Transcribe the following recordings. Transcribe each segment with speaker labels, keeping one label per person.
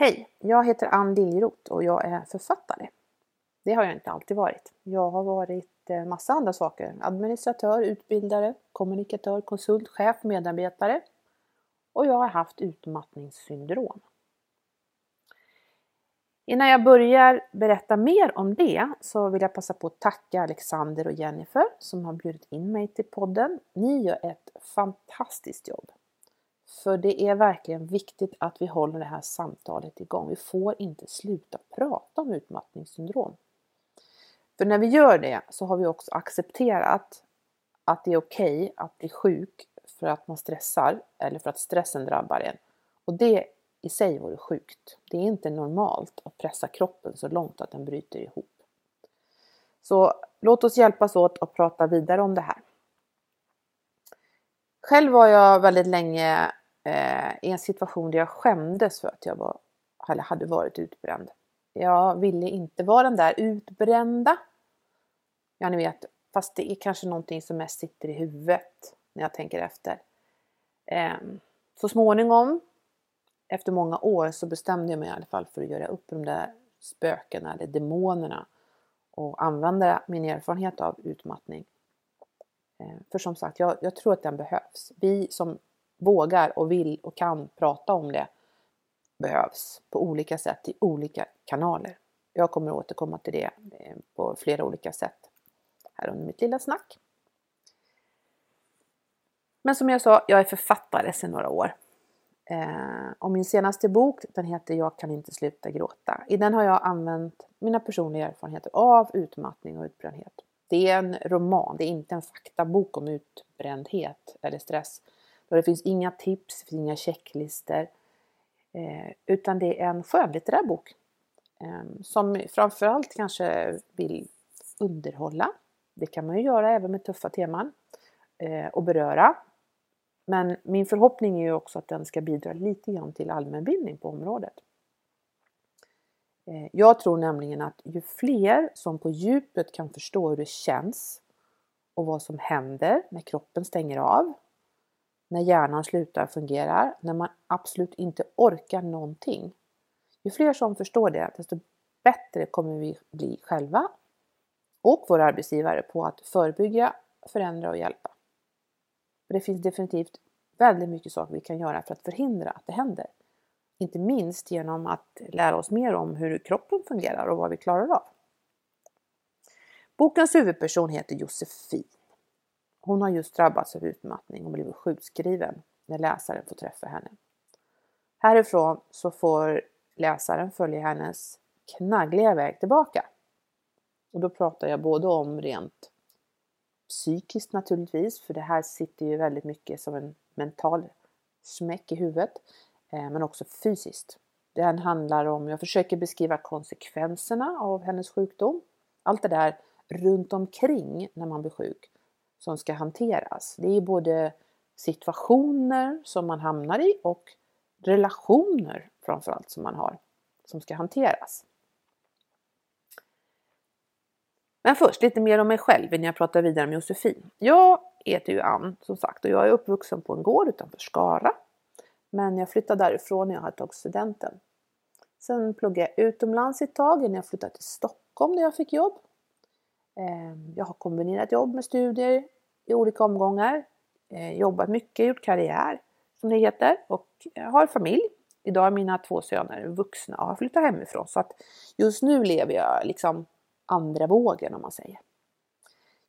Speaker 1: Hej! Jag heter Ann Liljeroth och jag är författare. Det har jag inte alltid varit. Jag har varit eh, massa andra saker. Administratör, utbildare, kommunikatör, konsult, chef, medarbetare. Och jag har haft utmattningssyndrom. Innan jag börjar berätta mer om det så vill jag passa på att tacka Alexander och Jennifer som har bjudit in mig till podden. Ni gör ett fantastiskt jobb. För det är verkligen viktigt att vi håller det här samtalet igång. Vi får inte sluta prata om utmattningssyndrom. För när vi gör det så har vi också accepterat att det är okej okay att bli sjuk för att man stressar eller för att stressen drabbar en. Och det i sig vore sjukt. Det är inte normalt att pressa kroppen så långt att den bryter ihop. Så låt oss hjälpas åt att prata vidare om det här. Själv var jag väldigt länge eh, i en situation där jag skämdes för att jag var, eller hade varit utbränd. Jag ville inte vara den där utbrända. Ja, ni vet, fast det är kanske någonting som mest sitter i huvudet när jag tänker efter. Eh, så småningom, efter många år, så bestämde jag mig i alla fall för att göra upp de där spökena eller demonerna och använda min erfarenhet av utmattning. Ehm, för som sagt, jag, jag tror att den behövs. Vi som vågar och vill och kan prata om det behövs på olika sätt i olika kanaler. Jag kommer återkomma till det eh, på flera olika sätt här under mitt lilla snack. Men som jag sa, jag är författare sedan några år. Eh, och min senaste bok den heter Jag kan inte sluta gråta. I den har jag använt mina personliga erfarenheter av utmattning och utbrändhet. Det är en roman, det är inte en faktabok om utbrändhet eller stress. Och det finns inga tips, det finns inga checklister. Eh, utan det är en skönlitterär bok. Eh, som framförallt kanske vill underhålla. Det kan man ju göra även med tuffa teman. Eh, och beröra. Men min förhoppning är ju också att den ska bidra lite grann till allmänbildning på området. Eh, jag tror nämligen att ju fler som på djupet kan förstå hur det känns och vad som händer när kroppen stänger av när hjärnan slutar fungera, när man absolut inte orkar någonting. Ju fler som förstår det, desto bättre kommer vi bli själva och våra arbetsgivare på att förebygga, förändra och hjälpa. det finns definitivt väldigt mycket saker vi kan göra för att förhindra att det händer. Inte minst genom att lära oss mer om hur kroppen fungerar och vad vi klarar av. Bokens huvudperson heter Josefin hon har just drabbats av utmattning och blivit sjukskriven när läsaren får träffa henne. Härifrån så får läsaren följa hennes knaggliga väg tillbaka. Och då pratar jag både om rent psykiskt naturligtvis, för det här sitter ju väldigt mycket som en mental smäck i huvudet, eh, men också fysiskt. Den handlar om, jag försöker beskriva konsekvenserna av hennes sjukdom. Allt det där runt omkring när man blir sjuk som ska hanteras. Det är både situationer som man hamnar i och relationer framförallt som man har som ska hanteras. Men först lite mer om mig själv innan jag pratar vidare om Josefin. Jag heter ju Ann som sagt och jag är uppvuxen på en gård utanför Skara. Men jag flyttade därifrån när jag hade tagit studenten. Sen pluggade jag utomlands ett tag innan jag flyttade till Stockholm när jag fick jobb. Ehm, jag har kombinerat jobb med studier i olika omgångar. Ehm, jobbat mycket, gjort karriär som det heter och eh, har familj. Idag är mina två söner vuxna och har flyttat hemifrån så att just nu lever jag liksom andra vågen om man säger.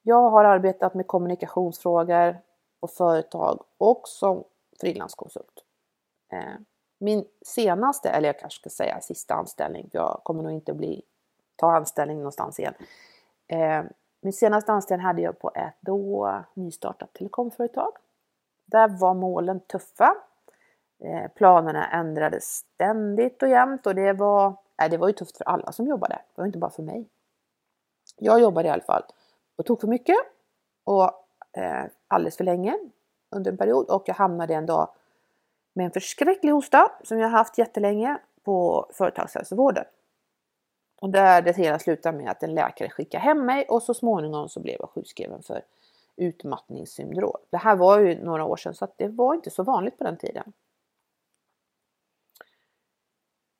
Speaker 1: Jag har arbetat med kommunikationsfrågor och företag och som frilanskonsult. Ehm, min senaste, eller jag kanske ska säga sista anställning, jag kommer nog inte bli, ta anställning någonstans igen. Eh, min senaste anställning hade jag på ett då nystartat telekomföretag. Där var målen tuffa. Eh, planerna ändrades ständigt och jämt och det var, nej, det var ju tufft för alla som jobbade. Det var inte bara för mig. Jag jobbade i alla fall och tog för mycket och eh, alldeles för länge under en period och jag hamnade en dag med en förskräcklig hosta som jag haft jättelänge på företagshälsovården. Och där det hela slutade med att en läkare skickade hem mig och så småningom så blev jag sjukskriven för utmattningssyndrom. Det här var ju några år sedan så att det var inte så vanligt på den tiden.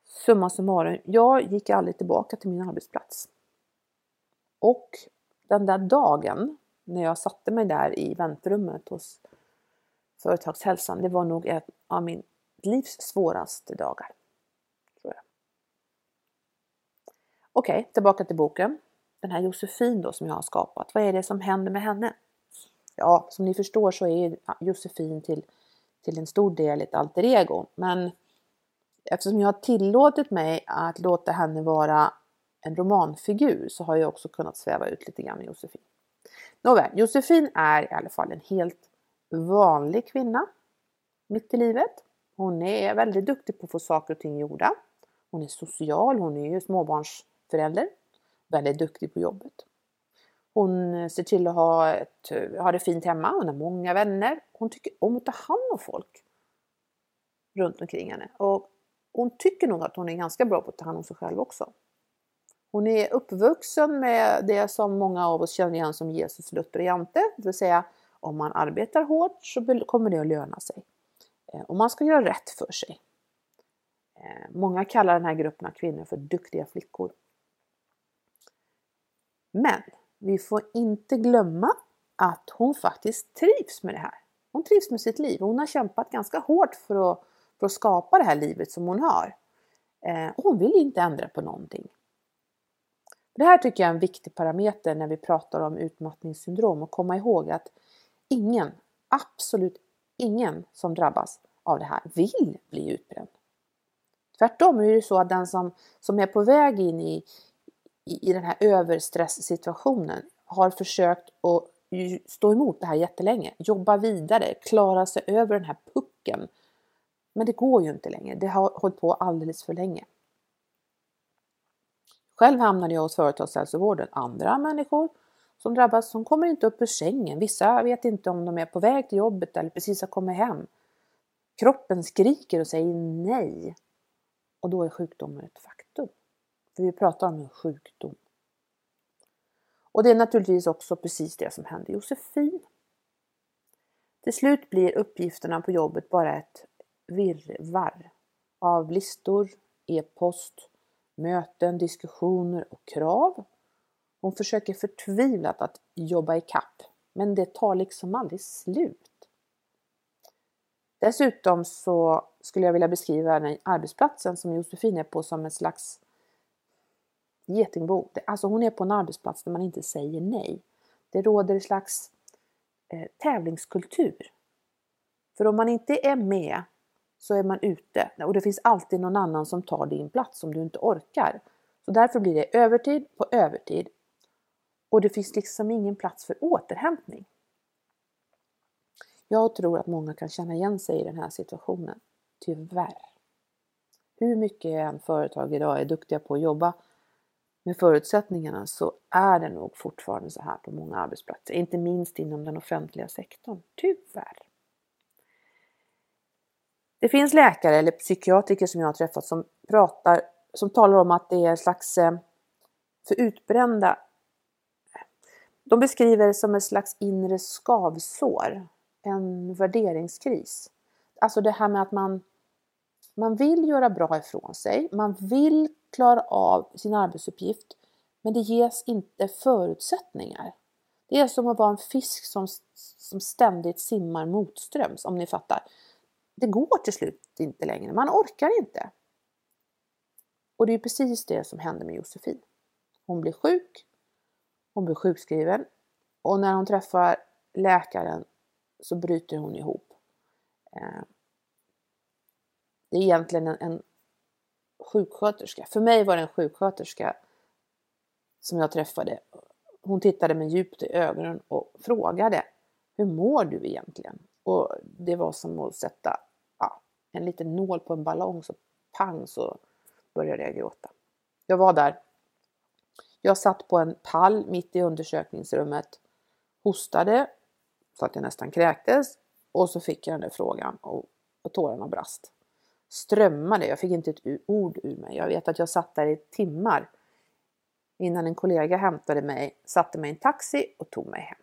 Speaker 1: Summa summarum, jag gick aldrig tillbaka till min arbetsplats. Och den där dagen när jag satte mig där i väntrummet hos företagshälsan, det var nog en av min livs svåraste dagar. Tror jag. Okej, okay, tillbaka till boken. Den här Josefin då som jag har skapat, vad är det som händer med henne? Ja, som ni förstår så är Josefin till, till en stor del ett alter ego, men eftersom jag har tillåtit mig att låta henne vara en romanfigur så har jag också kunnat sväva ut lite grann med Josefin. Nåväl, Josefin är i alla fall en helt vanlig kvinna mitt i livet. Hon är väldigt duktig på att få saker och ting gjorda. Hon är social, hon är ju småbarns förälder, Väldigt duktig på jobbet. Hon eh, ser till att ha, ett, eh, ha det fint hemma, hon har många vänner. Hon tycker om att ta hand om folk runt omkring henne. Och hon tycker nog att hon är ganska bra på att ta hand om sig själv också. Hon är uppvuxen med det som många av oss känner igen som Jesus lutheriante, det vill säga om man arbetar hårt så kommer det att löna sig. Eh, och man ska göra rätt för sig. Många kallar den här gruppen av kvinnor för duktiga flickor. Men vi får inte glömma att hon faktiskt trivs med det här. Hon trivs med sitt liv. Hon har kämpat ganska hårt för att, för att skapa det här livet som hon har. Eh, och hon vill inte ändra på någonting. Det här tycker jag är en viktig parameter när vi pratar om utmattningssyndrom och komma ihåg att ingen, absolut ingen som drabbas av det här vill bli utbränd. Tvärtom är det så att den som, som är på väg in i, i, i den här överstresssituationen har försökt att stå emot det här jättelänge, jobba vidare, klara sig över den här pucken. Men det går ju inte längre, det har hållit på alldeles för länge. Själv hamnade jag hos företagshälsovården. Andra människor som drabbas, som kommer inte upp ur sängen. Vissa vet inte om de är på väg till jobbet eller precis har kommit hem. Kroppen skriker och säger nej. Och då är sjukdomen ett faktum. För vi pratar om en sjukdom. Och det är naturligtvis också precis det som hände Josefin. Till slut blir uppgifterna på jobbet bara ett virrvarr av listor, e-post, möten, diskussioner och krav. Hon försöker förtvivlat att jobba i kapp, men det tar liksom aldrig slut. Dessutom så skulle jag vilja beskriva den arbetsplatsen som Josefin är på som en slags getingbo. Alltså hon är på en arbetsplats där man inte säger nej. Det råder en slags eh, tävlingskultur. För om man inte är med så är man ute och det finns alltid någon annan som tar din plats om du inte orkar. Så därför blir det övertid på övertid och det finns liksom ingen plats för återhämtning. Jag tror att många kan känna igen sig i den här situationen. Tyvärr. Hur mycket en företag idag är duktiga på att jobba med förutsättningarna så är det nog fortfarande så här på många arbetsplatser, inte minst inom den offentliga sektorn. Tyvärr. Det finns läkare eller psykiatriker som jag har träffat som pratar, som talar om att det är en slags eh, för utbrända de beskriver det som ett slags inre skavsår, en värderingskris. Alltså det här med att man, man vill göra bra ifrån sig, man vill klara av sin arbetsuppgift, men det ges inte förutsättningar. Det är som att vara en fisk som, som ständigt simmar motströms, om ni fattar det går till slut inte längre. Man orkar inte. Och det är precis det som händer med Josefin. Hon blir sjuk, hon blir sjukskriven och när hon träffar läkaren så bryter hon ihop. Eh, det är egentligen en, en sjuksköterska. För mig var det en sjuksköterska som jag träffade. Hon tittade mig djupt i ögonen och frågade Hur mår du egentligen? Och det var som att sätta ja, en liten nål på en ballong så pang så började jag gråta. Jag var där. Jag satt på en pall mitt i undersökningsrummet, hostade så att jag nästan kräktes och så fick jag den där frågan och, och tårarna brast. Strömmade, jag fick inte ett ord ur mig. Jag vet att jag satt där i timmar innan en kollega hämtade mig, satte mig i en taxi och tog mig hem.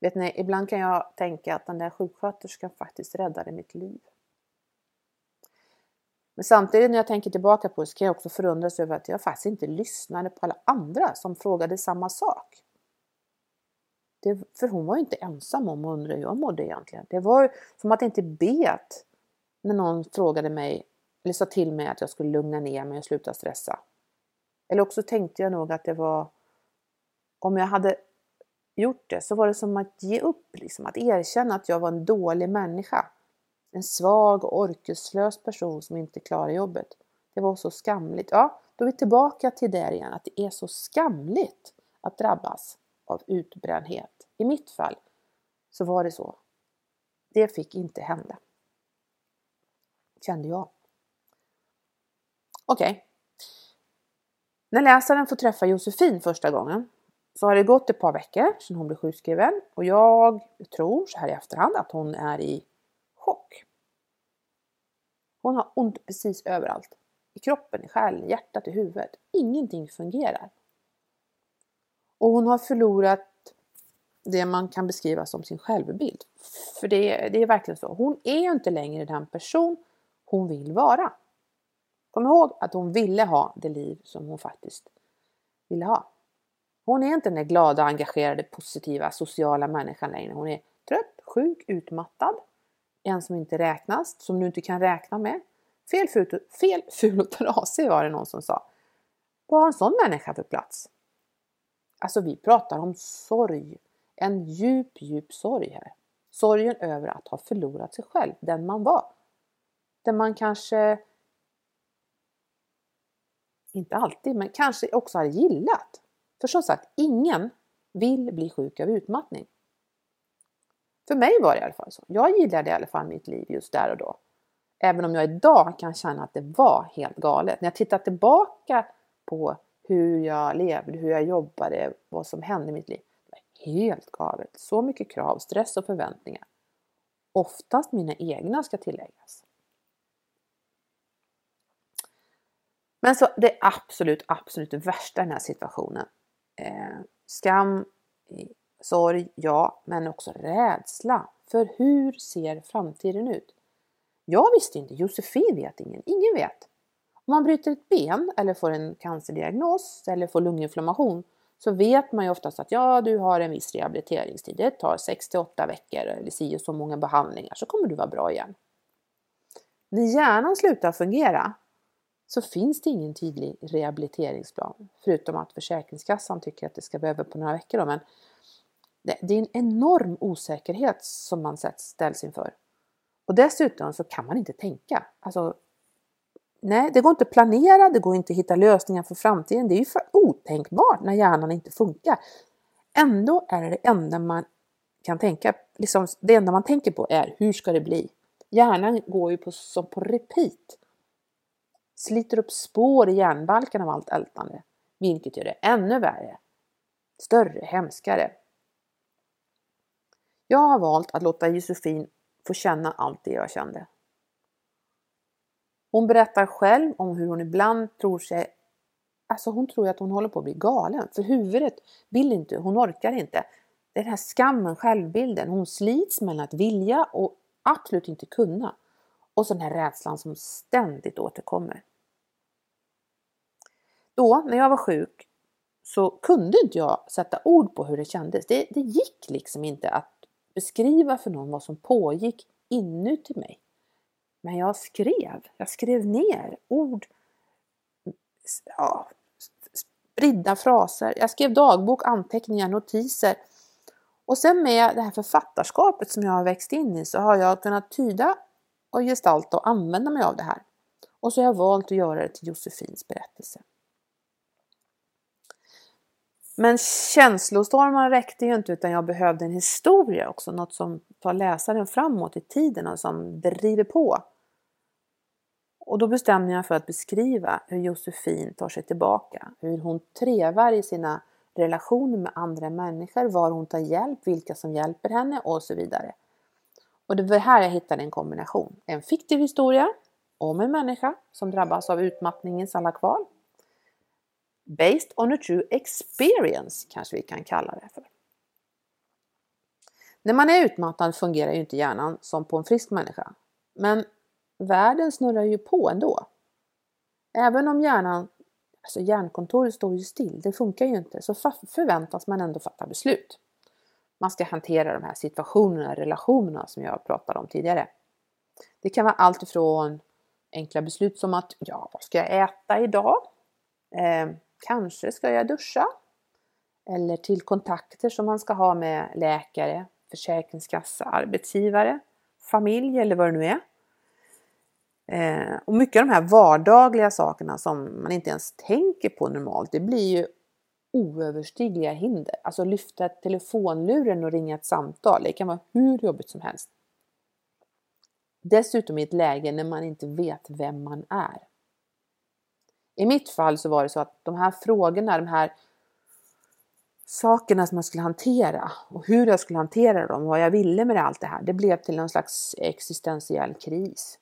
Speaker 1: Vet ni, ibland kan jag tänka att den där sjuksköterskan faktiskt räddade mitt liv. Men samtidigt när jag tänker tillbaka på det så kan jag också förundras över att jag faktiskt inte lyssnade på alla andra som frågade samma sak. Det, för hon var ju inte ensam om att undra hur jag mådde egentligen. Det var som att inte bet när någon frågade mig eller sa till mig att jag skulle lugna ner mig och sluta stressa. Eller också tänkte jag nog att det var om jag hade gjort det så var det som att ge upp, liksom, att erkänna att jag var en dålig människa. En svag och orkeslös person som inte klarar jobbet. Det var så skamligt. Ja, då är vi tillbaka till det igen, att det är så skamligt att drabbas av utbrändhet. I mitt fall så var det så. Det fick inte hända. Kände jag. Okej. Okay. När läsaren får träffa Josefin första gången så har det gått ett par veckor sedan hon blev sjukskriven och jag tror så här i efterhand att hon är i chock. Hon har ont precis överallt. I kroppen, i själen, i hjärtat, i huvudet. Ingenting fungerar. Och hon har förlorat det man kan beskriva som sin självbild. För det, det är verkligen så. Hon är ju inte längre den person hon vill vara. Kom ihåg att hon ville ha det liv som hon faktiskt ville ha. Hon är inte den där glada, engagerade, positiva, sociala människan längre. Hon är trött, sjuk, utmattad. En som inte räknas, som du inte kan räkna med. Fel, ful, fel, ful och trasig var det någon som sa. Vad har en sån människa för plats? Alltså vi pratar om sorg. En djup, djup sorg här. Sorgen över att ha förlorat sig själv, den man var. Där man kanske inte alltid, men kanske också har gillat. För som sagt, ingen vill bli sjuk av utmattning. För mig var det i alla fall så. Jag gillade i alla fall mitt liv just där och då. Även om jag idag kan känna att det var helt galet. När jag tittar tillbaka på hur jag levde, hur jag jobbade, vad som hände i mitt liv. Det var helt galet. Så mycket krav, stress och förväntningar. Oftast mina egna ska tilläggas. Men så det absolut, absolut värsta i den här situationen. Eh, skam, sorg, ja, men också rädsla. För hur ser framtiden ut? Jag visste inte, Josefin vet ingen, ingen vet. Om man bryter ett ben eller får en cancerdiagnos eller får lunginflammation så vet man ju oftast att ja, du har en viss rehabiliteringstid. Det tar 6 till 8 veckor eller si och så många behandlingar så kommer du vara bra igen. När hjärnan slutar fungera så finns det ingen tydlig rehabiliteringsplan. Förutom att Försäkringskassan tycker att det ska behöva på några veckor. Då, men det, det är en enorm osäkerhet som man ställs inför. Och dessutom så kan man inte tänka. Alltså, nej, det går inte att planera, det går inte att hitta lösningar för framtiden. Det är ju för otänkbart när hjärnan inte funkar. Ändå är det det enda man kan tänka, liksom, det enda man tänker på är hur ska det bli? Hjärnan går ju på, som på repeat sliter upp spår i hjärnbalken av allt ältande, vilket gör det ännu värre, större, hemskare. Jag har valt att låta Josefin få känna allt det jag kände. Hon berättar själv om hur hon ibland tror sig Alltså hon tror att hon håller på att bli galen, för huvudet vill inte, hon orkar inte. Det är Den här skammen, självbilden, hon slits mellan att vilja och absolut inte kunna. Och så den här rädslan som ständigt återkommer. Då, när jag var sjuk, så kunde inte jag sätta ord på hur det kändes. Det, det gick liksom inte att beskriva för någon vad som pågick inuti mig. Men jag skrev, jag skrev ner ord, ja, spridda fraser. Jag skrev dagbok, anteckningar, notiser. Och sen med det här författarskapet som jag har växt in i så har jag kunnat tyda och gestalta och använda mig av det här. Och så har jag valt att göra det till Josefins berättelse. Men känslostormar räckte ju inte utan jag behövde en historia också, något som tar läsaren framåt i tiden och som driver på. Och då bestämde jag för att beskriva hur Josefin tar sig tillbaka, hur hon trevar i sina relationer med andra människor, var hon tar hjälp, vilka som hjälper henne och så vidare. Och det var här jag hittade en kombination. En fiktiv historia om en människa som drabbas av utmattningens alla kval. Based on a true experience kanske vi kan kalla det för. När man är utmattad fungerar ju inte hjärnan som på en frisk människa. Men världen snurrar ju på ändå. Även om hjärnan, alltså hjärnkontoret står ju still, det funkar ju inte, så förväntas man ändå fatta beslut. Man ska hantera de här situationerna, relationerna som jag pratade om tidigare. Det kan vara allt ifrån enkla beslut som att ja, vad ska jag äta idag? Eh, kanske ska jag duscha? Eller till kontakter som man ska ha med läkare, försäkringskassa, arbetsgivare, familj eller vad det nu är. Eh, och mycket av de här vardagliga sakerna som man inte ens tänker på normalt, det blir ju oöverstigliga hinder. Alltså lyfta telefonluren och ringa ett samtal, det kan vara hur jobbigt som helst. Dessutom i ett läge när man inte vet vem man är. I mitt fall så var det så att de här frågorna, de här sakerna som jag skulle hantera och hur jag skulle hantera dem, vad jag ville med allt det här, det blev till någon slags existentiell kris.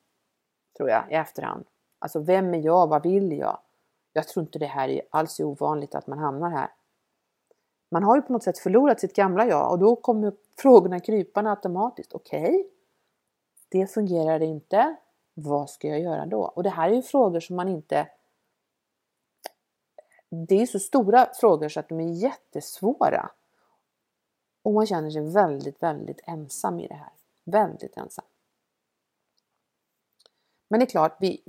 Speaker 1: Tror jag i efterhand. Alltså vem är jag? Vad vill jag? Jag tror inte det här är alls ovanligt att man hamnar här. Man har ju på något sätt förlorat sitt gamla jag och då kommer frågorna krypande automatiskt. Okej, okay, det fungerar inte. Vad ska jag göra då? Och det här är ju frågor som man inte... Det är så stora frågor så att de är jättesvåra. Och man känner sig väldigt, väldigt ensam i det här. Väldigt ensam. Men det är klart, vi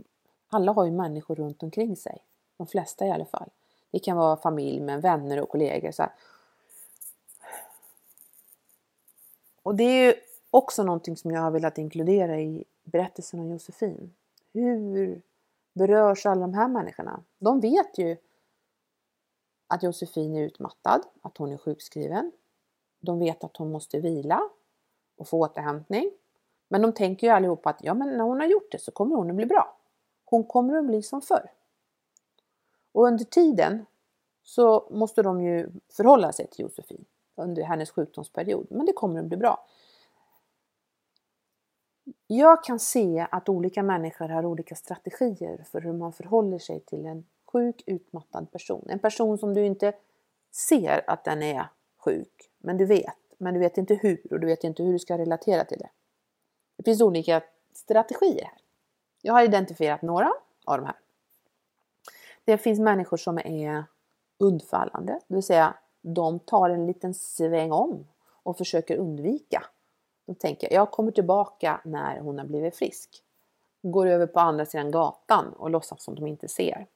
Speaker 1: alla har ju människor runt omkring sig. De flesta i alla fall. Det kan vara familj med vänner och kollegor. Så här. Och det är ju också någonting som jag har velat inkludera i berättelsen om Josefin. Hur berörs alla de här människorna? De vet ju att Josefin är utmattad, att hon är sjukskriven. De vet att hon måste vila och få återhämtning. Men de tänker ju allihopa att ja, men när hon har gjort det så kommer hon att bli bra. Hon kommer att bli som förr. Och under tiden så måste de ju förhålla sig till Josefin under hennes sjukdomsperiod. Men det kommer att bli bra. Jag kan se att olika människor har olika strategier för hur man förhåller sig till en sjuk, utmattad person. En person som du inte ser att den är sjuk, men du vet. Men du vet inte hur och du vet inte hur du ska relatera till det. Det finns olika strategier här. Jag har identifierat några av de här. Det finns människor som är undfallande, det vill säga de tar en liten sväng om och försöker undvika. De tänker jag kommer tillbaka när hon har blivit frisk. Går över på andra sidan gatan och låtsas som de inte ser.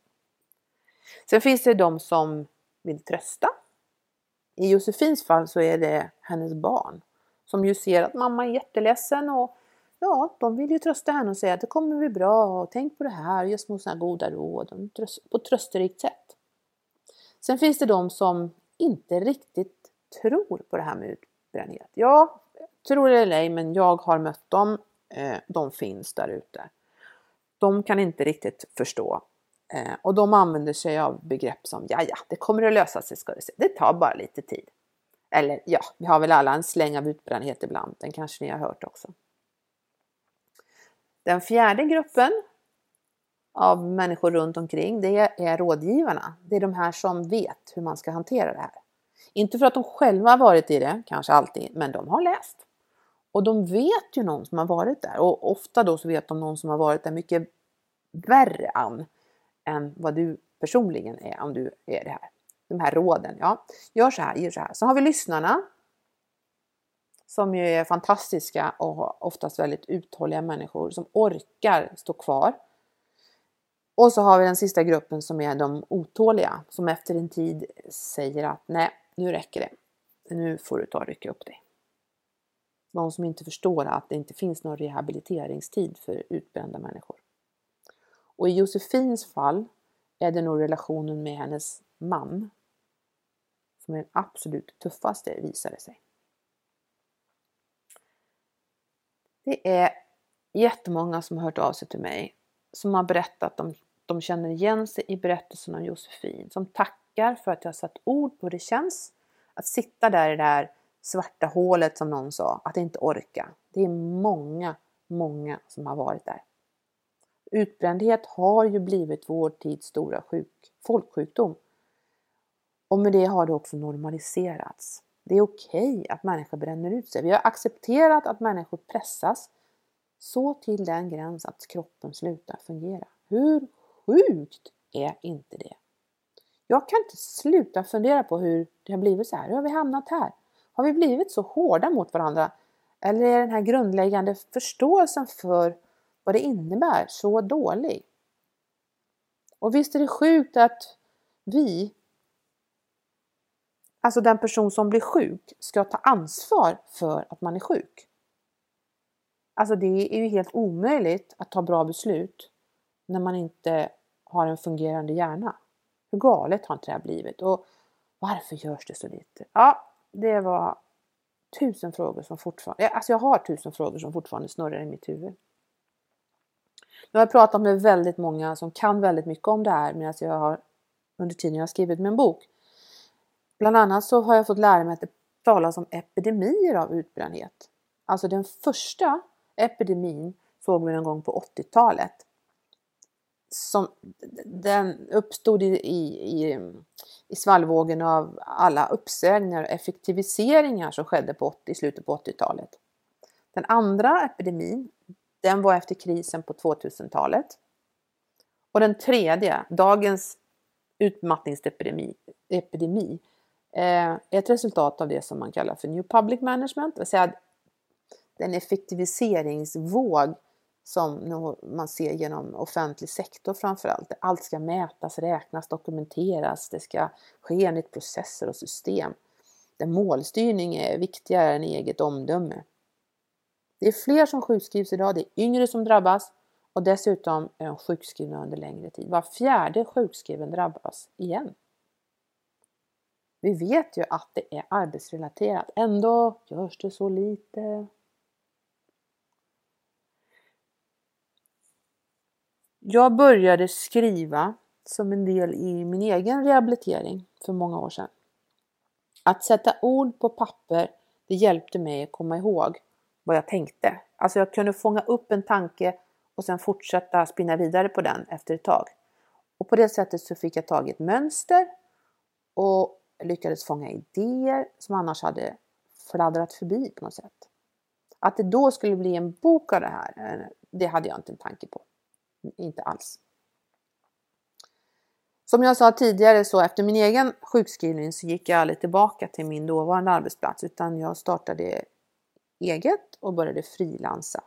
Speaker 1: Sen finns det de som vill trösta. I Josefins fall så är det hennes barn som ju ser att mamma är jätteledsen och ja, de vill ju trösta henne och säga att det kommer bli bra och tänk på det här, ge små sådana goda råd på ett trösterikt sätt. Sen finns det de som inte riktigt tror på det här med utbrändhet. Ja, tror det eller ej, men jag har mött dem. Eh, de finns där ute. De kan inte riktigt förstå eh, och de använder sig av begrepp som ja, ja, det kommer att lösa sig ska du se. Det tar bara lite tid. Eller ja, vi har väl alla en släng av utbrändhet ibland. Den kanske ni har hört också. Den fjärde gruppen av människor runt omkring, det är rådgivarna. Det är de här som vet hur man ska hantera det här. Inte för att de själva har varit i det, kanske alltid, men de har läst. Och de vet ju någon som har varit där och ofta då så vet de någon som har varit där mycket värre an än vad du personligen är om du är det här. De här råden, ja, gör så här, gör så här. Så har vi lyssnarna som ju är fantastiska och oftast väldigt uthålliga människor som orkar stå kvar. Och så har vi den sista gruppen som är de otåliga som efter en tid säger att nej, nu räcker det. Nu får du ta och rycka upp dig. De som inte förstår att det inte finns någon rehabiliteringstid för utbrända människor. Och i Josefins fall är det nog relationen med hennes man som är den absolut tuffaste visade sig. Det är jättemånga som har hört av sig till mig som har berättat om de känner igen sig i berättelsen om Josefin, som tackar för att jag satt ord på hur det känns att sitta där i det där svarta hålet som någon sa, att inte orka. Det är många, många som har varit där. Utbrändhet har ju blivit vår tids stora sjuk, folksjukdom. Och med det har det också normaliserats. Det är okej okay att människor bränner ut sig. Vi har accepterat att människor pressas så till den gräns att kroppen slutar fungera. Hur sjukt är inte det? Jag kan inte sluta fundera på hur det har blivit så här. Hur har vi hamnat här? Har vi blivit så hårda mot varandra? Eller är den här grundläggande förståelsen för vad det innebär så dålig? Och visst är det sjukt att vi, alltså den person som blir sjuk, ska ta ansvar för att man är sjuk. Alltså det är ju helt omöjligt att ta bra beslut när man inte har en fungerande hjärna. Hur galet har inte det här blivit? Och varför görs det så lite? Ja, det var tusen frågor som fortfarande, eh, alltså jag har tusen frågor som fortfarande snurrar i mitt huvud. Nu har jag pratat med väldigt många som kan väldigt mycket om det här medan jag har under tiden jag har skrivit min bok. Bland annat så har jag fått lära mig att det talas om epidemier av utbrändhet. Alltså den första epidemin såg vi någon gång på 80-talet. Som, den uppstod i, i, i, i svallvågen av alla uppsägningar och effektiviseringar som skedde på 80, i slutet på 80-talet. Den andra epidemin, den var efter krisen på 2000-talet. Och den tredje, dagens utmattningsepidemi, epidemi, eh, är ett resultat av det som man kallar för New Public Management, det vill säga den effektiviseringsvåg som man ser genom offentlig sektor framförallt. Allt ska mätas, räknas, dokumenteras, det ska ske enligt processer och system. Där målstyrning är viktigare än eget omdöme. Det är fler som sjukskrivs idag, det är yngre som drabbas och dessutom är de sjukskrivna under längre tid. Var fjärde sjukskriven drabbas igen. Vi vet ju att det är arbetsrelaterat, ändå görs det så lite. Jag började skriva som en del i min egen rehabilitering för många år sedan. Att sätta ord på papper, det hjälpte mig att komma ihåg vad jag tänkte. Alltså jag kunde fånga upp en tanke och sen fortsätta spinna vidare på den efter ett tag. Och på det sättet så fick jag tag i ett mönster och lyckades fånga idéer som annars hade fladdrat förbi på något sätt. Att det då skulle bli en bok av det här, eh, det hade jag inte en tanke på inte alls. Som jag sa tidigare så efter min egen sjukskrivning så gick jag aldrig tillbaka till min dåvarande arbetsplats utan jag startade eget och började frilansa.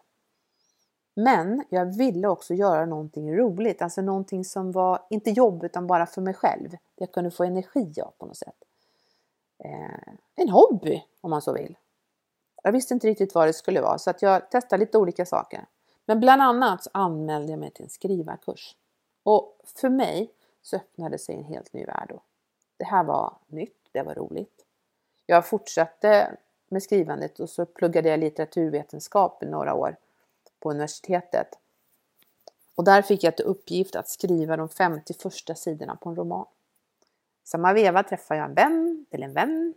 Speaker 1: Men jag ville också göra någonting roligt, alltså någonting som var inte jobb utan bara för mig själv. Jag kunde få energi av på något sätt. Eh, en hobby om man så vill. Jag visste inte riktigt vad det skulle vara så att jag testade lite olika saker. Men bland annat så anmälde jag mig till en skrivarkurs. Och för mig så öppnade sig en helt ny värld då. Det här var nytt, det var roligt. Jag fortsatte med skrivandet och så pluggade jag litteraturvetenskap i några år på universitetet. Och där fick jag till uppgift att skriva de 50 första sidorna på en roman. Samma veva träffade jag en vän, eller en vän,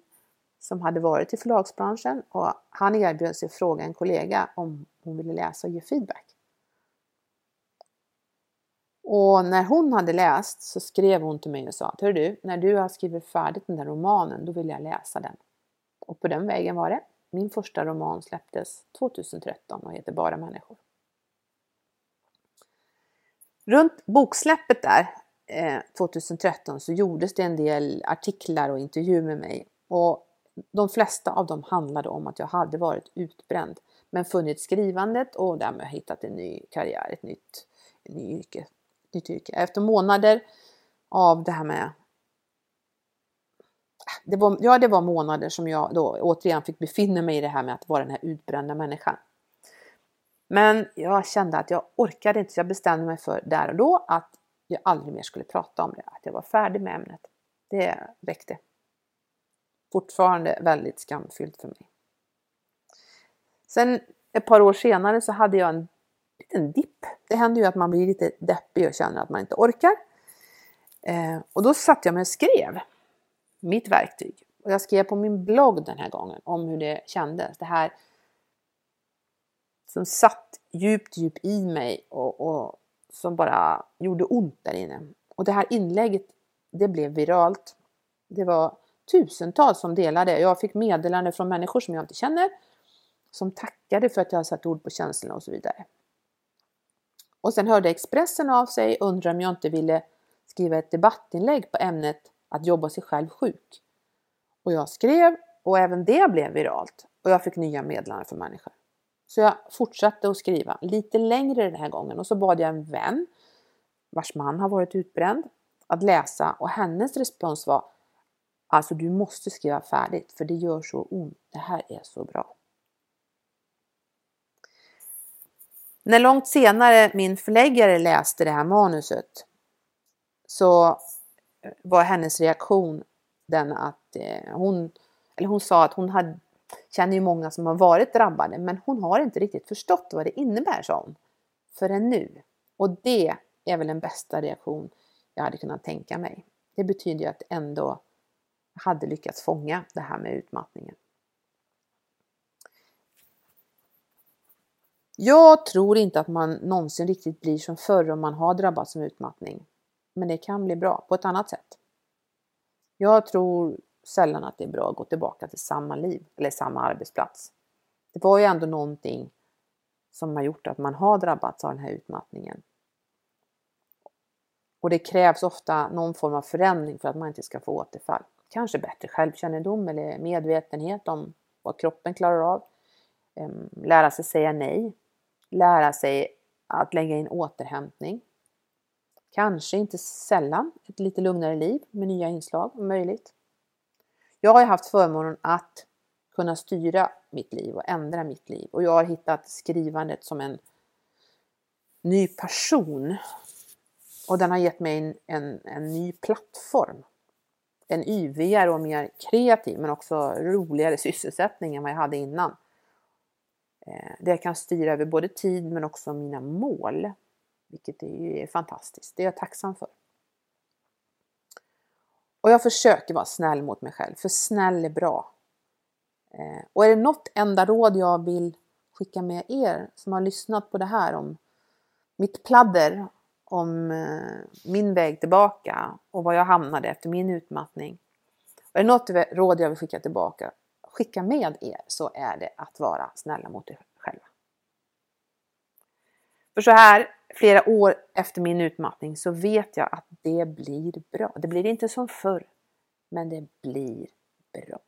Speaker 1: som hade varit i förlagsbranschen och han erbjöd sig fråga en kollega om hon ville läsa och ge feedback. Och när hon hade läst så skrev hon till mig och sa Hör du, när du har skrivit färdigt den där romanen då vill jag läsa den. Och på den vägen var det. Min första roman släpptes 2013 och heter Bara människor. Runt boksläppet där eh, 2013 så gjordes det en del artiklar och intervjuer med mig. Och de flesta av dem handlade om att jag hade varit utbränd men funnit skrivandet och därmed hittat en ny karriär, ett nytt, ett nytt, yrke, nytt yrke. Efter månader av det här med det var, ja, det var månader som jag då återigen fick befinna mig i det här med att vara den här utbrända människan. Men jag kände att jag orkade inte, så jag bestämde mig för där och då att jag aldrig mer skulle prata om det, att jag var färdig med ämnet. Det räckte. Fortfarande väldigt skamfyllt för mig. Sen ett par år senare så hade jag en liten dipp. Det händer ju att man blir lite deppig och känner att man inte orkar. Eh, och då satt jag mig och skrev mitt verktyg. Och jag skrev på min blogg den här gången om hur det kändes. Det här som satt djupt, djupt i mig och, och som bara gjorde ont där inne. Och det här inlägget, det blev viralt. Det var tusentals som delade. Jag fick meddelanden från människor som jag inte känner som tackade för att jag satt ord på känslorna och så vidare. Och sen hörde Expressen av sig och undrade om jag inte ville skriva ett debattinlägg på ämnet att jobba sig själv sjuk. Och jag skrev och även det blev viralt och jag fick nya meddelanden från människor. Så jag fortsatte att skriva lite längre den här gången och så bad jag en vän vars man har varit utbränd att läsa och hennes respons var Alltså du måste skriva färdigt för det gör så ont. Det här är så bra. När långt senare min förläggare läste det här manuset så var hennes reaktion den att eh, hon, eller hon sa att hon hade, känner ju många som har varit drabbade men hon har inte riktigt förstått vad det innebär sa hon. Förrän nu. Och det är väl den bästa reaktion jag hade kunnat tänka mig. Det betyder ju att ändå hade lyckats fånga det här med utmattningen. Jag tror inte att man någonsin riktigt blir som förr om man har drabbats av utmattning. Men det kan bli bra på ett annat sätt. Jag tror sällan att det är bra att gå tillbaka till samma liv eller samma arbetsplats. Det var ju ändå någonting som har gjort att man har drabbats av den här utmattningen. Och det krävs ofta någon form av förändring för att man inte ska få återfall. Kanske bättre självkännedom eller medvetenhet om vad kroppen klarar av. Ehm, lära sig säga nej. Lära sig att lägga in återhämtning. Kanske inte sällan ett lite lugnare liv med nya inslag om möjligt. Jag har haft förmånen att kunna styra mitt liv och ändra mitt liv och jag har hittat skrivandet som en ny person. Och den har gett mig en, en, en ny plattform. En yvigare och mer kreativ men också roligare sysselsättning än vad jag hade innan. Eh, där jag kan styra över både tid men också mina mål. Vilket är fantastiskt. Det är jag tacksam för. Och jag försöker vara snäll mot mig själv, för snäll är bra. Eh, och är det något enda råd jag vill skicka med er som har lyssnat på det här om mitt pladder, om eh, min väg tillbaka och var jag hamnade efter min utmattning. Och är det något råd jag vill skicka tillbaka, skicka med er så är det att vara snälla mot er själva. För så här flera år efter min utmattning så vet jag att det blir bra. Det blir inte som förr, men det blir bra.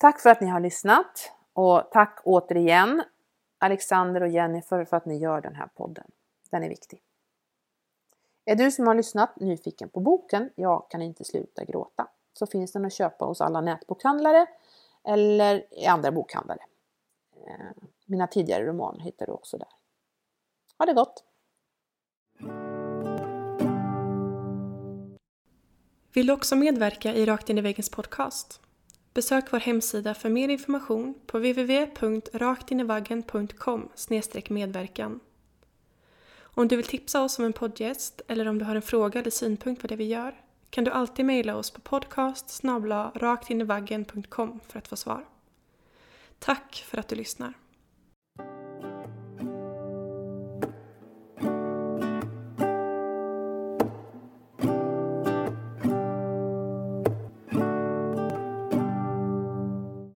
Speaker 1: Tack för att ni har lyssnat och tack återigen Alexander och Jennifer för att ni gör den här podden. Den är viktig. Är du som har lyssnat nyfiken på boken Jag kan inte sluta gråta så finns den att köpa hos alla nätbokhandlare eller i andra bokhandlare. Eh, mina tidigare romaner hittar du också där. Ha det gott!
Speaker 2: Vill du också medverka i Rakt in i väggens podcast? Besök vår hemsida för mer information på www.raktinivaggen.com medverkan. Om du vill tipsa oss om en poddgäst eller om du har en fråga eller synpunkt på det vi gör kan du alltid mejla oss på podcast raktinivaggen.com för att få svar. Tack för att du lyssnar.